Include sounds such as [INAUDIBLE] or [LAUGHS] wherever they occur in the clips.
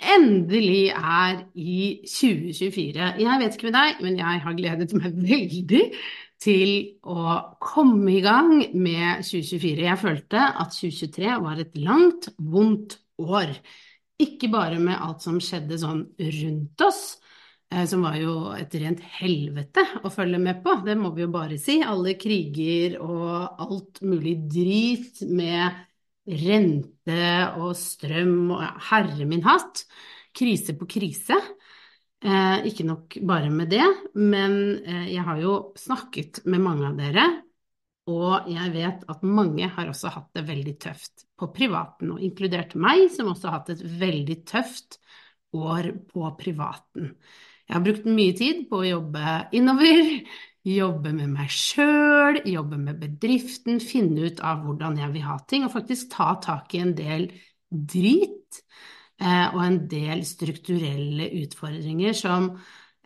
endelig er i 2024. Jeg vet ikke med deg, men jeg har gledet meg veldig til å komme i gang med 2024. Jeg følte at 2023 var et langt, vondt år. Ikke bare med alt som skjedde sånn rundt oss, eh, som var jo et rent helvete å følge med på, det må vi jo bare si. Alle kriger og alt mulig drit med rente og strøm og herre min hatt. Krise på krise. Eh, ikke nok bare med det, men eh, jeg har jo snakket med mange av dere, og jeg vet at mange har også hatt det veldig tøft på privaten, og inkludert meg, som også har hatt et veldig tøft år på privaten. Jeg har brukt mye tid på å jobbe innover, jobbe med meg sjøl, jobbe med bedriften, finne ut av hvordan jeg vil ha ting, og faktisk ta tak i en del drit eh, og en del strukturelle utfordringer som,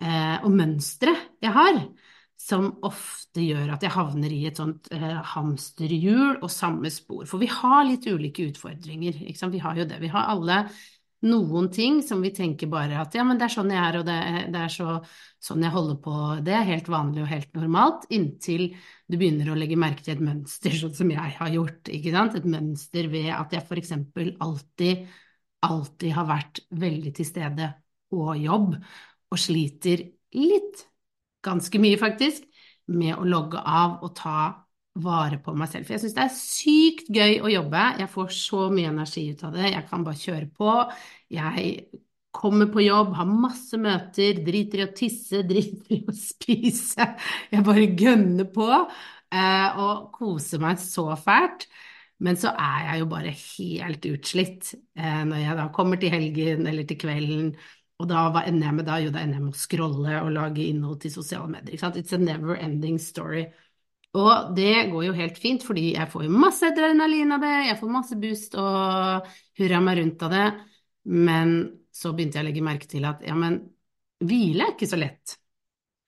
eh, og mønstre jeg har, som ofte gjør at jeg havner i et sånt eh, hamsterhjul og samme spor. For vi har litt ulike utfordringer, Vi har jo det. Vi har alle noen ting som vi tenker bare at ja, men det er sånn jeg er, og det, det er så, sånn jeg holder på, det er helt vanlig og helt normalt, inntil du begynner å legge merke til et mønster, [LAUGHS] sånn som jeg har gjort, ikke sant, et mønster ved at jeg eksempel alltid, alltid har vært veldig til stede på jobb, og sliter litt, ganske mye faktisk, med å logge av og ta vare på meg selv. For jeg syns det er sykt gøy å jobbe. Jeg får så mye energi ut av det. Jeg kan bare kjøre på. Jeg kommer på jobb, har masse møter, driter i å tisse, [LAUGHS] driter i å spise. Jeg bare gønner på eh, og koser meg så fælt. Men så er jeg jo bare helt utslitt eh, når jeg da kommer til helgen eller til kvelden. Og da hva ender jeg med da? Jo, da ender jeg med å scrolle og lage innhold til sosiale medier. It's a never ending story. Og det går jo helt fint, fordi jeg får jo masse adrenalin av det, jeg får masse boost og hurra meg rundt av det. Men så begynte jeg å legge merke til at ja, men hvile er ikke så lett.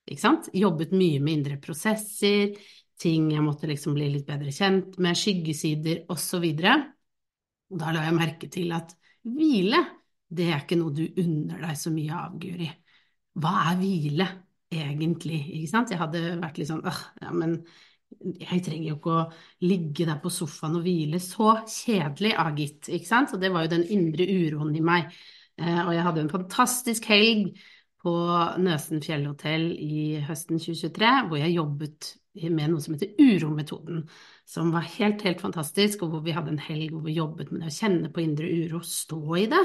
Ikke sant? Jobbet mye med indre prosesser, ting jeg måtte liksom bli litt bedre kjent med, skyggesider osv. Og da la jeg merke til at hvile, det er ikke noe du unner deg så mye av, Guri. Hva er hvile egentlig? Ikke sant? Jeg hadde vært litt sånn åh, ja, men jeg trenger jo ikke å ligge der på sofaen og hvile. Så kjedelig, ah, gitt. Ikke sant? Så det var jo den indre uroen i meg. Eh, og jeg hadde en fantastisk helg på Nøsen fjellhotell i høsten 2023, hvor jeg jobbet med noe som heter urometoden, som var helt, helt fantastisk, og hvor vi hadde en helg hvor vi jobbet med det å kjenne på indre uro, stå i det,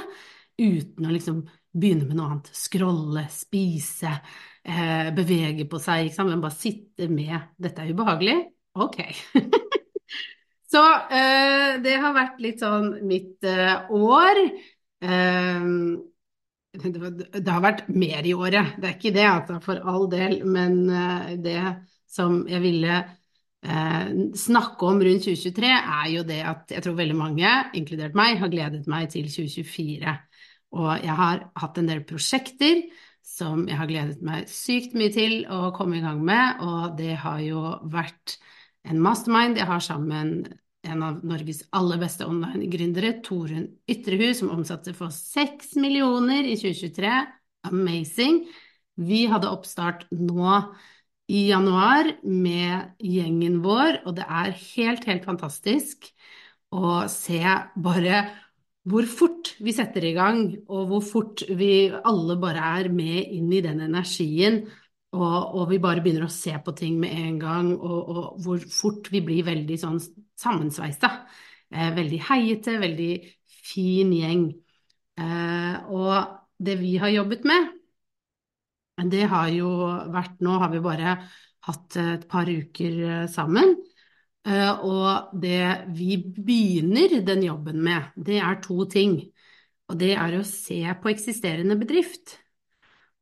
uten å liksom begynne med noe annet. Scrolle, spise, eh, bevege på seg, ikke sant? men bare sitte med. Dette er ubehagelig? Ok. [LAUGHS] Så eh, det har vært litt sånn mitt eh, år. Eh, det, har vært mer i året, det er ikke det, altså, for all del, men eh, det som jeg ville eh, snakke om rundt 2023, er jo det at jeg tror veldig mange, inkludert meg, har gledet meg til 2024. Og jeg har hatt en del prosjekter som jeg har gledet meg sykt mye til å komme i gang med, og det har jo vært en mastermind jeg har sammen en av Norges aller beste online-gründere, Torunn Ytrehus, som omsatte for 6 millioner i 2023. Amazing. Vi hadde oppstart nå i januar med gjengen vår, og det er helt, helt fantastisk å se bare hvor fort vi setter i gang, og hvor fort vi alle bare er med inn i den energien, og, og vi bare begynner å se på ting med en gang, og, og hvor fort vi blir veldig sånn sammensveisa. Eh, veldig heiete, veldig fin gjeng. Eh, og det vi har jobbet med, det har jo vært Nå har vi bare hatt et par uker eh, sammen. Eh, og det vi begynner den jobben med, det er to ting. Og det er å se på eksisterende bedrift.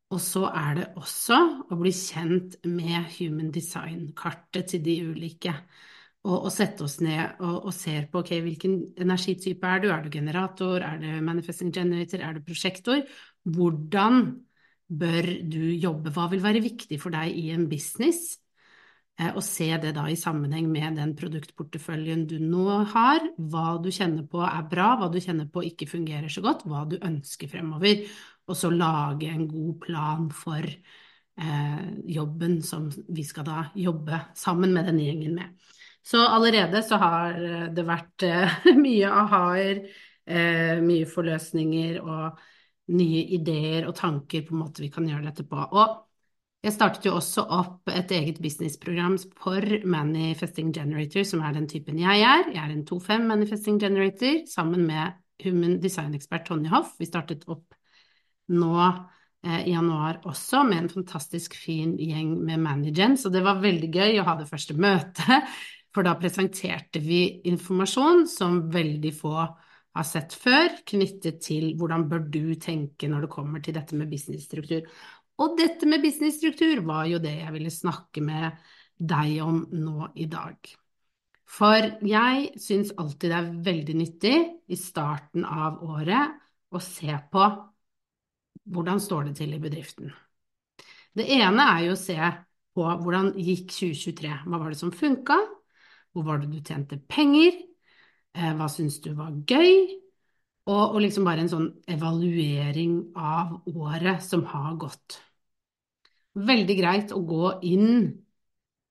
Og så er det også å bli kjent med human design-kartet til de ulike. Og, og sette oss ned og, og se på ok, hvilken energitype er du? Er du generator? Er du manifesting generator? Er du prosjektor? Hvordan bør du jobbe? Hva vil være viktig for deg i en business? Eh, og se det da i sammenheng med den produktporteføljen du nå har, hva du kjenner på er bra, hva du kjenner på ikke fungerer så godt, hva du ønsker fremover, og så lage en god plan for eh, jobben som vi skal da jobbe sammen med denne gjengen med. Så allerede så har det vært eh, [LAUGHS] mye aha-er, eh, mye forløsninger og nye ideer og tanker på en måte vi kan gjøre dette på. Og jeg startet jo også opp et eget businessprogram for Manifesting Generator, som er den typen jeg er. Jeg er en 2-5 Manifesting Generator sammen med human design-ekspert Tonje Hoff. Vi startet opp nå eh, i januar også med en fantastisk fin gjeng med managers, så det var veldig gøy å ha det første møtet, for da presenterte vi informasjon som veldig få har sett før, knyttet til hvordan bør du tenke når det kommer til dette med businessstruktur. Og dette med businessstruktur var jo det jeg ville snakke med deg om nå i dag. For jeg syns alltid det er veldig nyttig i starten av året å se på hvordan står det til i bedriften. Det ene er jo å se på hvordan gikk 2023. Hva var det som funka? Hvor var det du tjente penger? Eh, hva syns du var gøy? Og, og liksom bare en sånn evaluering av året som har gått veldig greit å gå inn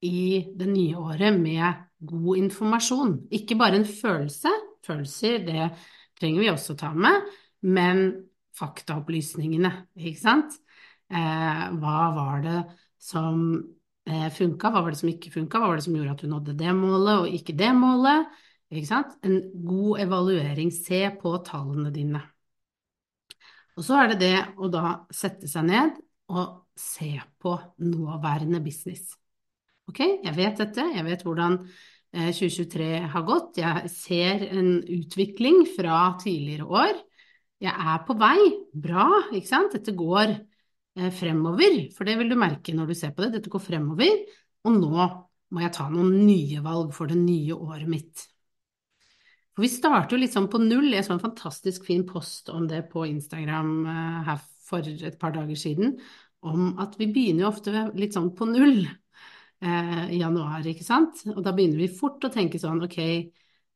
i det nye året med god informasjon. Ikke bare en følelse, følelser det trenger vi også ta med, men faktaopplysningene, ikke sant. Eh, hva var det som eh, funka, hva var det som ikke funka, hva var det som gjorde at du nådde det målet og ikke det målet? Ikke sant? En god evaluering, se på tallene dine. Og så er det det å da sette seg ned og se på nåværende business. Ok, jeg vet dette, jeg vet hvordan 2023 eh, har gått, jeg ser en utvikling fra tidligere år. Jeg er på vei, bra, ikke sant, dette går eh, fremover, for det vil du merke når du ser på det, dette går fremover, og nå må jeg ta noen nye valg for det nye året mitt. For vi starter jo litt sånn på null, jeg så en fantastisk fin post om det på Instagram eh, her for et par dager siden, om at vi begynner jo ofte litt sånn på null eh, i januar, ikke sant. Og da begynner vi fort å tenke sånn ok,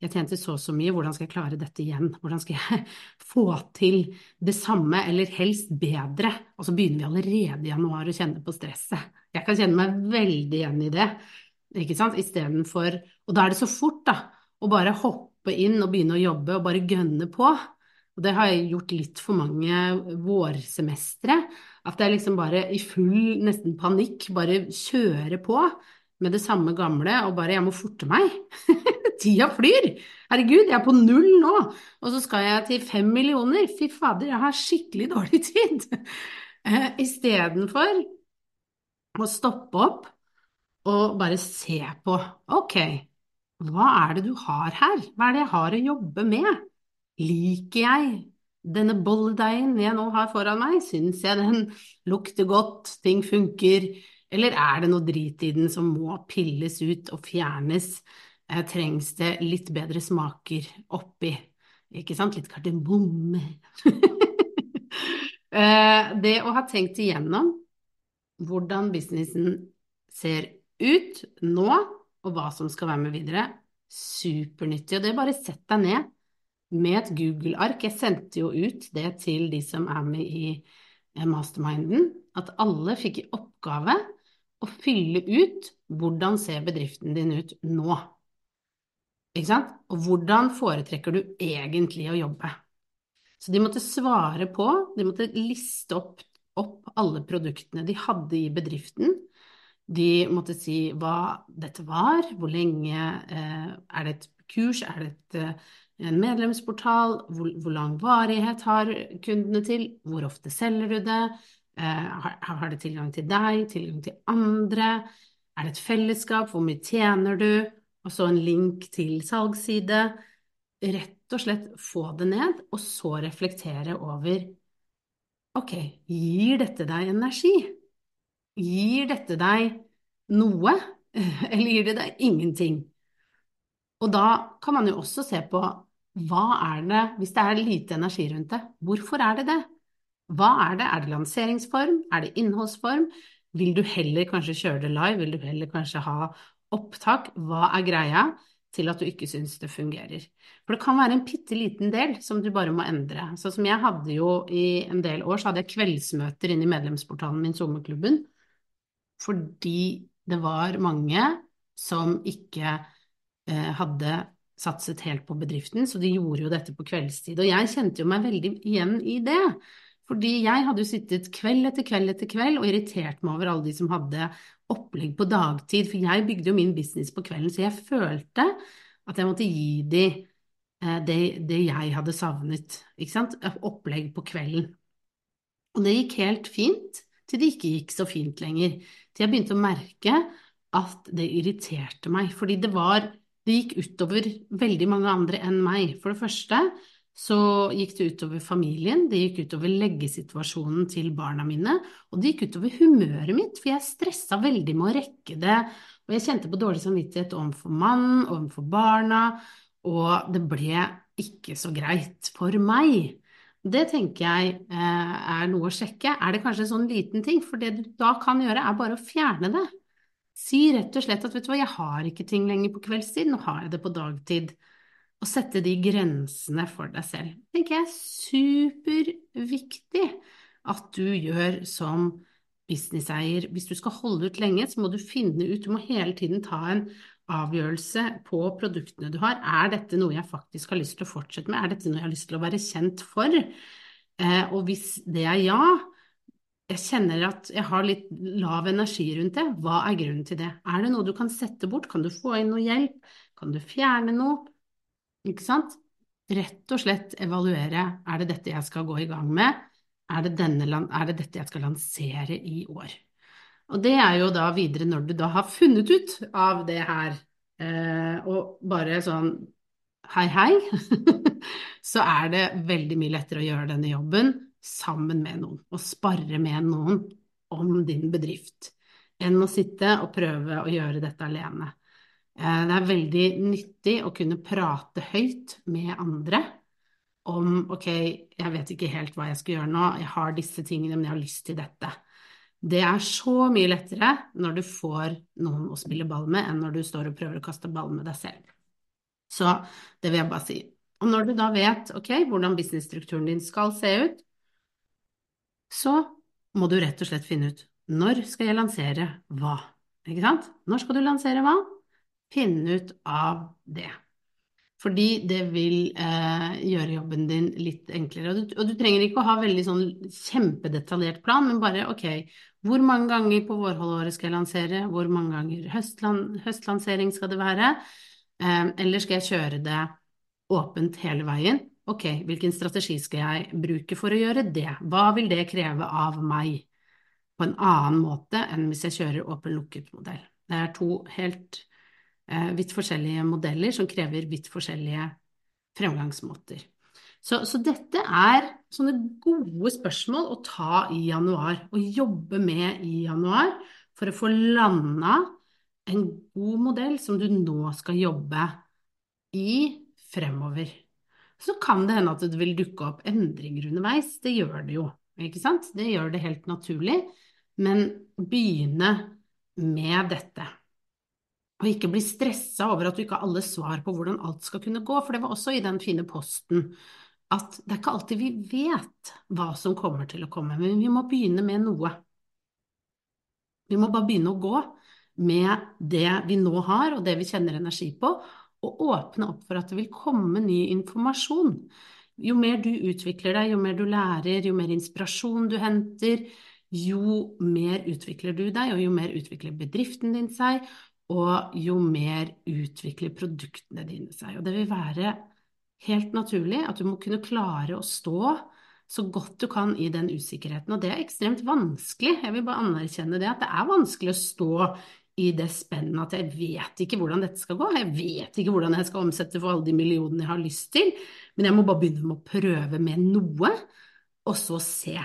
jeg tjente så og så mye, hvordan skal jeg klare dette igjen? Hvordan skal jeg [LAUGHS] få til det samme, eller helst bedre? Og så begynner vi allerede i januar å kjenne på stresset. Jeg kan kjenne meg veldig igjen i det, ikke sant. Istedenfor Og da er det så fort, da, å bare hoppe inn og begynne å jobbe og bare gønne på. Og det har jeg gjort litt for mange vårsemestre. At jeg liksom bare i full nesten panikk bare kjører på med det samme gamle og bare jeg må forte meg. [LAUGHS] Tida flyr! Herregud, jeg er på null nå! Og så skal jeg til fem millioner! Fy fader, jeg har skikkelig dårlig tid! [LAUGHS] Eh, Istedenfor å stoppe opp og bare se på ok, hva er det du har her? Hva er det jeg har å jobbe med? Liker jeg denne bolledeigen jeg nå har foran meg, syns jeg den lukter godt, ting funker, eller er det noe drit i den som må pilles ut og fjernes? Eh, trengs det litt bedre smaker oppi? Ikke sant? Litt kardemomme. [LAUGHS] eh, det å ha tenkt igjennom hvordan businessen ser ut nå, og hva som skal være med videre, supernyttig. Og det bare sett deg ned med et Google-ark. Jeg sendte jo ut det til de som er med i eh, masterminden, at alle fikk i oppgave å fylle ut hvordan ser bedriften din ut nå. Ikke sant? Og hvordan foretrekker du egentlig å jobbe? Så de måtte svare på, de måtte liste opp, opp alle produktene de hadde i bedriften. De måtte si hva dette var, hvor lenge eh, Er det et kurs, er det et, eh, en medlemsportal, hvor, hvor, lang varighet har kundene til, hvor ofte selger du det, eh, har, har det tilgang til deg, tilgang til andre, er det et fellesskap, hvor mye tjener du, og så en link til salgsside. Rett og slett få det ned, og så reflektere over Ok, gir dette deg energi? Gir dette deg noe, [LAUGHS] eller gir det deg ingenting? Og da kan man jo også se på hva er det, hvis det er lite energi rundt det, hvorfor er det det? Hva er det? Er det lanseringsform? Er det innholdsform? Vil du heller kanskje kjøre det live? Vil du heller kanskje ha opptak? Hva er greia til at du ikke syns det fungerer? For det kan være en bitte liten del som du bare må endre. Sånn som jeg hadde jo i en del år, så hadde jeg kveldsmøter inne i medlemsportalen min, Sommerklubben, fordi det var mange som ikke hadde satset helt på bedriften, så de gjorde jo dette på kveldstid. Og jeg kjente jo meg veldig igjen i det. Fordi jeg hadde jo sittet kveld etter kveld etter kveld og irritert meg over alle de som hadde opplegg på dagtid, for jeg bygde jo min business på kvelden, så jeg følte at jeg måtte gi de eh, det, det jeg hadde savnet, ikke sant, opplegg på kvelden. Og det gikk helt fint, til det ikke gikk så fint lenger. Til jeg begynte å merke at det irriterte meg, fordi det var Det gikk utover veldig mange andre enn meg. For det første så gikk det utover familien, det gikk utover leggesituasjonen til barna mine, og det gikk utover humøret mitt, for jeg stressa veldig med å rekke det, og jeg kjente på dårlig samvittighet overfor mannen, overfor barna, og det ble ikke så greit for meg. Det tenker jeg eh, er noe å sjekke. Er det kanskje en sånn liten ting? For det du da kan gjøre, er bare å fjerne det. Si rett og slett at vet du hva, jeg har ikke ting lenger på kveldstid, nå har jeg det på dagtid. Og sette de grensene for deg selv. Det tenker jeg er superviktig at du gjør som businesseier. Hvis du skal holde ut lenge, så må du finne ut, du må hele tiden ta en avgjørelse på produktene du har. Er dette noe jeg faktisk har lyst til å fortsette med? Er dette noe jeg har lyst til å være kjent for? Eh, og hvis det er ja, jeg kjenner at jeg har litt lav energi rundt det. Hva er grunnen til det? Er det noe du kan sette bort? Kan du få inn noe hjelp? Kan du fjerne noe? Ikke sant? Rett og slett evaluere. Er det dette jeg skal gå i gang med? Er det, denne, er det dette jeg skal lansere i år? Og det er jo da videre når du da har funnet ut av det her, eh, og bare sånn hei, hei, [LAUGHS] så er det veldig mye lettere å gjøre denne jobben sammen med noen, og sparre med noen om din bedrift, enn å sitte og prøve å gjøre dette alene. Eh, det er veldig nyttig å kunne prate høyt med andre om ok, jeg vet ikke helt hva jeg skal gjøre nå, jeg har disse tingene, men jeg har lyst til dette. Det er så mye lettere når du får noen å spille ball med, enn når du står og prøver å kaste ball med deg selv. Så det vil jeg bare si. Og når du da vet ok, hvordan businessstrukturen din skal se ut, så må du rett og slett finne ut når skal jeg lansere hva? Ikke sant? Når skal du lansere hva? Finne ut av det. Fordi det vil eh, gjøre jobben din litt enklere. Og du, og du, trenger ikke å ha veldig sånn kjempedetaljert plan, men bare ok, hvor mange ganger på vårhalvåret skal jeg lansere? Hvor mange ganger høstlan høstlansering skal det være? Eh, eller skal jeg kjøre det åpent hele veien? Ok, hvilken strategi skal jeg bruke for å gjøre det? Hva vil det kreve av meg på en annen måte enn hvis jeg kjører åpen-lukket modell? Det er to helt eh, vidt forskjellige modeller som krever vidt forskjellige fremgangsmåter. Så, så, dette er sånne gode spørsmål å ta i januar, og jobbe med i januar for å få landa en god modell som du nå skal jobbe i fremover så kan det hende at det vil dukke opp endringer underveis. Det gjør det jo, ikke sant? Det gjør det helt naturlig. Men begynne med dette. Og ikke bli stressa over at du ikke har alle svar på hvordan alt skal kunne gå, for det var også i den fine posten at det er ikke alltid vi vet hva som kommer til å komme, men vi må begynne med noe. Vi må bare begynne å gå med det vi nå har, og det vi kjenner energi på, og åpne opp for at det vil komme ny informasjon. Jo mer du utvikler deg, jo mer du lærer, jo mer inspirasjon du henter, jo mer utvikler du deg, og jo mer utvikler bedriften din seg, og jo mer utvikler produktene dine seg. Og det vil være helt naturlig at du må kunne klare å stå så godt du kan i den usikkerheten. Og det er ekstremt vanskelig. Jeg vil bare anerkjenne det, at det er vanskelig å stå i det spennet at jeg vet ikke hvordan dette skal gå. Jeg vet ikke hvordan jeg skal omsette for alle de millionene jeg har lyst til, men jeg må bare begynne med å prøve med noe, og så se.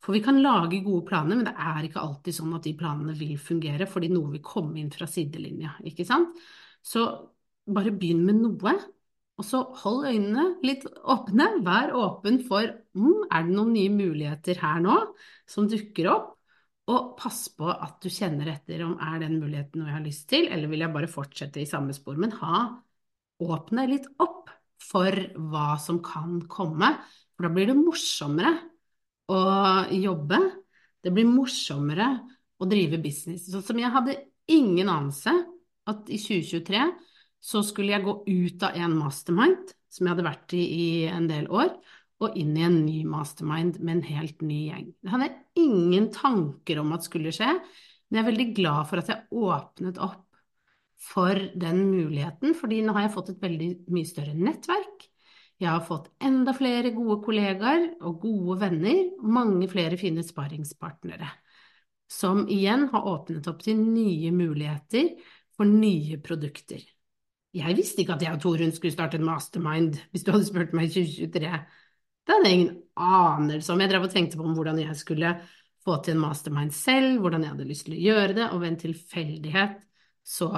For vi kan lage gode planer, men det er ikke alltid sånn at de planene vil fungere, fordi noe vil komme inn fra sidelinja, ikke sant? Så bare begynn med noe, og så hold øynene litt åpne. Vær åpen for mm, er det noen nye muligheter her nå som dukker opp, og pass på at du kjenner etter om er den muligheten noe jeg har lyst til, eller vil jeg bare fortsette i samme spor. Men ha åpne litt opp for hva som kan komme, for da blir det morsommere å jobbe. Det blir morsommere å drive business. Sånn som jeg hadde ingen anelse at i 2023 så skulle jeg gå ut av en mastermind som jeg hadde vært i i en del år, og inn i en ny mastermind med en helt ny gjeng. Det hadde jeg ingen tanker om at skulle skje, men jeg er veldig glad for at jeg åpnet opp for den muligheten, fordi nå har jeg fått et veldig mye større nettverk. Jeg har fått enda flere gode kollegaer og gode venner, mange flere fine sparringspartnere, som igjen har åpnet opp til nye muligheter for nye produkter. Jeg visste ikke at jeg og Torunn skulle starte en mastermind hvis du hadde spurt meg i 2023. Det hadde jeg ingen anelse om. Jeg drev og tenkte på om hvordan jeg skulle få til en mastermind selv, hvordan jeg hadde lyst til å gjøre det, og ved en tilfeldighet så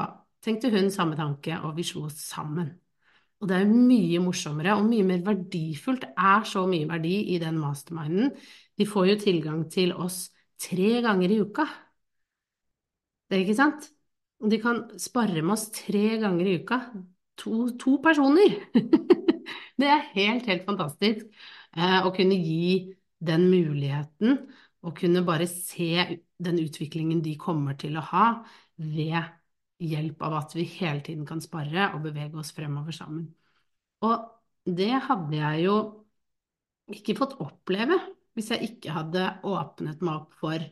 tenkte hun samme tanke, og vi slo oss sammen. Og det er mye morsommere og mye mer verdifullt. Det er så mye verdi i den masterminden. De får jo tilgang til oss tre ganger i uka. Det er ikke sant? De kan spare med oss tre ganger i uka. To, to personer! [LAUGHS] det er helt, helt fantastisk eh, å kunne gi den muligheten, og kunne bare se den utviklingen de kommer til å ha ved hjelp av at vi hele tiden kan spare og bevege oss fremover sammen. Og det hadde jeg jo ikke fått oppleve hvis jeg ikke hadde åpnet meg opp for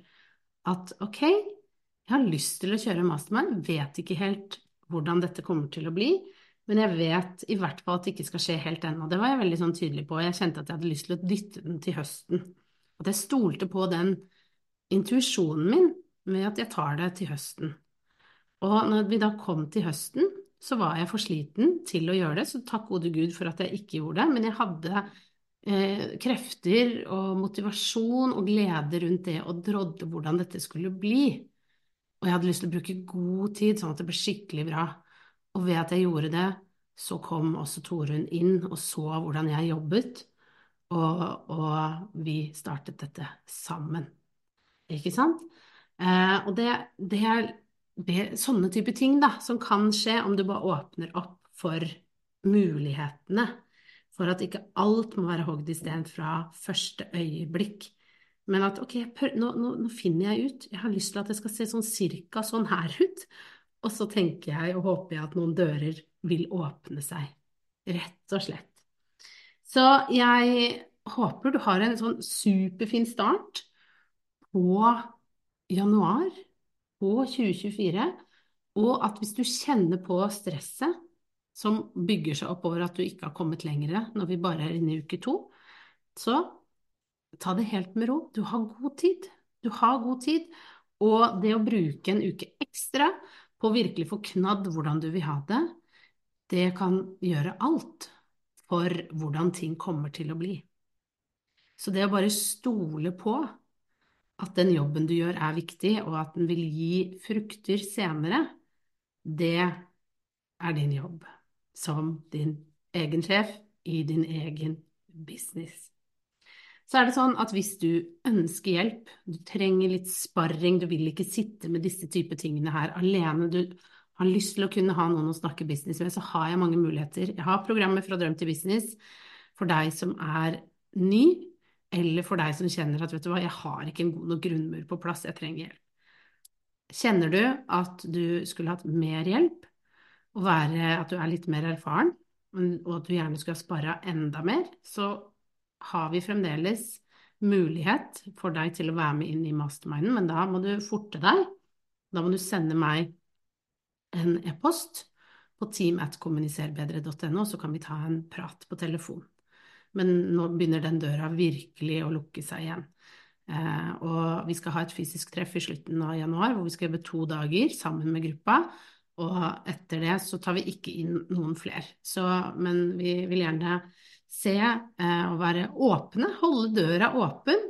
at ok, jeg har lyst til å kjøre mastermind, vet ikke helt hvordan dette kommer til å bli, men jeg vet i hvert fall at det ikke skal skje helt ennå. Det var jeg veldig sånn tydelig på. Jeg kjente at jeg hadde lyst til å dytte den til høsten. At jeg stolte på den intuisjonen min med at jeg tar det til høsten. Og når vi da kom til høsten, så var jeg for sliten til å gjøre det, så takk gode Gud for at jeg ikke gjorde det. Men jeg hadde eh, krefter og motivasjon og glede rundt det og drodde hvordan dette skulle bli. Og jeg hadde lyst til å bruke god tid, sånn at det ble skikkelig bra. Og ved at jeg gjorde det, så kom også Torunn inn og så hvordan jeg jobbet, og, og vi startet dette sammen. Ikke sant? Eh, og det, det er sånne type ting da, som kan skje om du bare åpner opp for mulighetene. For at ikke alt må være hogd i sten fra første øyeblikk. Men at ok, nå, nå, nå, finner jeg ut, jeg har lyst til at det skal se sånn cirka sånn her ut. Og så tenker jeg og håper jeg at noen dører vil åpne seg. Rett og slett. Så jeg håper du har en sånn superfin start på januar på 2024, og at hvis du kjenner på stresset som bygger seg opp over at du ikke har kommet lenger når vi bare er inne i uke to, så ta det helt med ro. Du har god tid. Du har god tid. Og det å bruke en uke ekstra på å virkelig få knadd hvordan du vil ha det, det kan gjøre alt for hvordan ting kommer til å bli. Så det å bare stole på at den jobben du gjør er viktig, og at den vil gi frukter senere, det er din jobb som din egen sjef i din egen business. Så er det sånn at hvis du ønsker hjelp, du trenger litt sparring, du vil ikke sitte med disse type tingene her alene, du har lyst til å kunne ha noen å snakke business med, så har jeg mange muligheter. Jeg har programmet Fra drøm til business for deg som er ny, eller for deg som kjenner at vet du hva, jeg har ikke en god nok grunnmur på plass, jeg trenger hjelp. Kjenner du at du skulle hatt mer hjelp, og være, at du er litt mer erfaren, og at du gjerne skulle ha spara enda mer, så har vi fremdeles mulighet for deg til å være med inn i masterminden, men da må du forte deg. Da må du sende meg en e-post på team.kommuniserbedre.no, så kan vi ta en prat på telefon. Men nå begynner den døra virkelig å lukke seg igjen. Eh, og vi skal ha et fysisk treff i slutten av januar hvor vi skal jobbe to dager sammen med gruppa. Og etter det så tar vi ikke inn noen flere. Men vi vil gjerne se eh, og være åpne, holde døra åpen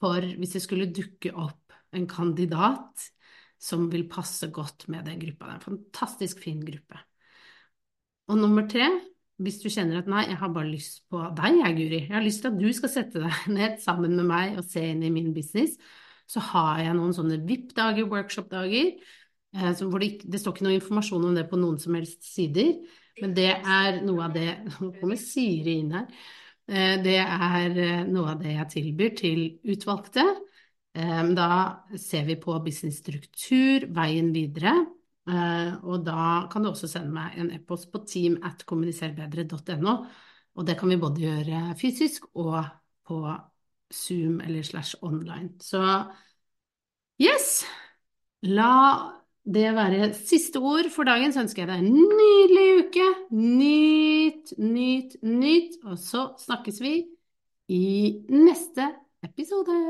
for hvis det skulle dukke opp en kandidat som vil passe godt med den gruppa. Det er en fantastisk fin gruppe. Og nummer tre, hvis du kjenner at nei, jeg har bare lyst på deg, jeg, Guri. Jeg har lyst til at du skal sette deg [LAUGHS] ned sammen med meg og se inn i min business. Så har jeg noen sånne VIP-dager, workshop-dager, eh, hvor det, det, står ikke noe informasjon om det på noen som helst sider. Men det er noe av det [LAUGHS] Nå kommer Siri inn her. Eh, det er eh, noe av det jeg tilbyr til utvalgte. Eh, da ser vi på businessstruktur, veien videre. Og da kan du også sende meg en e-post på team at kommuniserbedre.no. Og det kan vi både gjøre fysisk og på Zoom eller slash online. Så yes! La det være siste ord for dagen, så ønsker jeg deg en nydelig uke. Nyt, nyt, nyt. Og så snakkes vi i neste episode.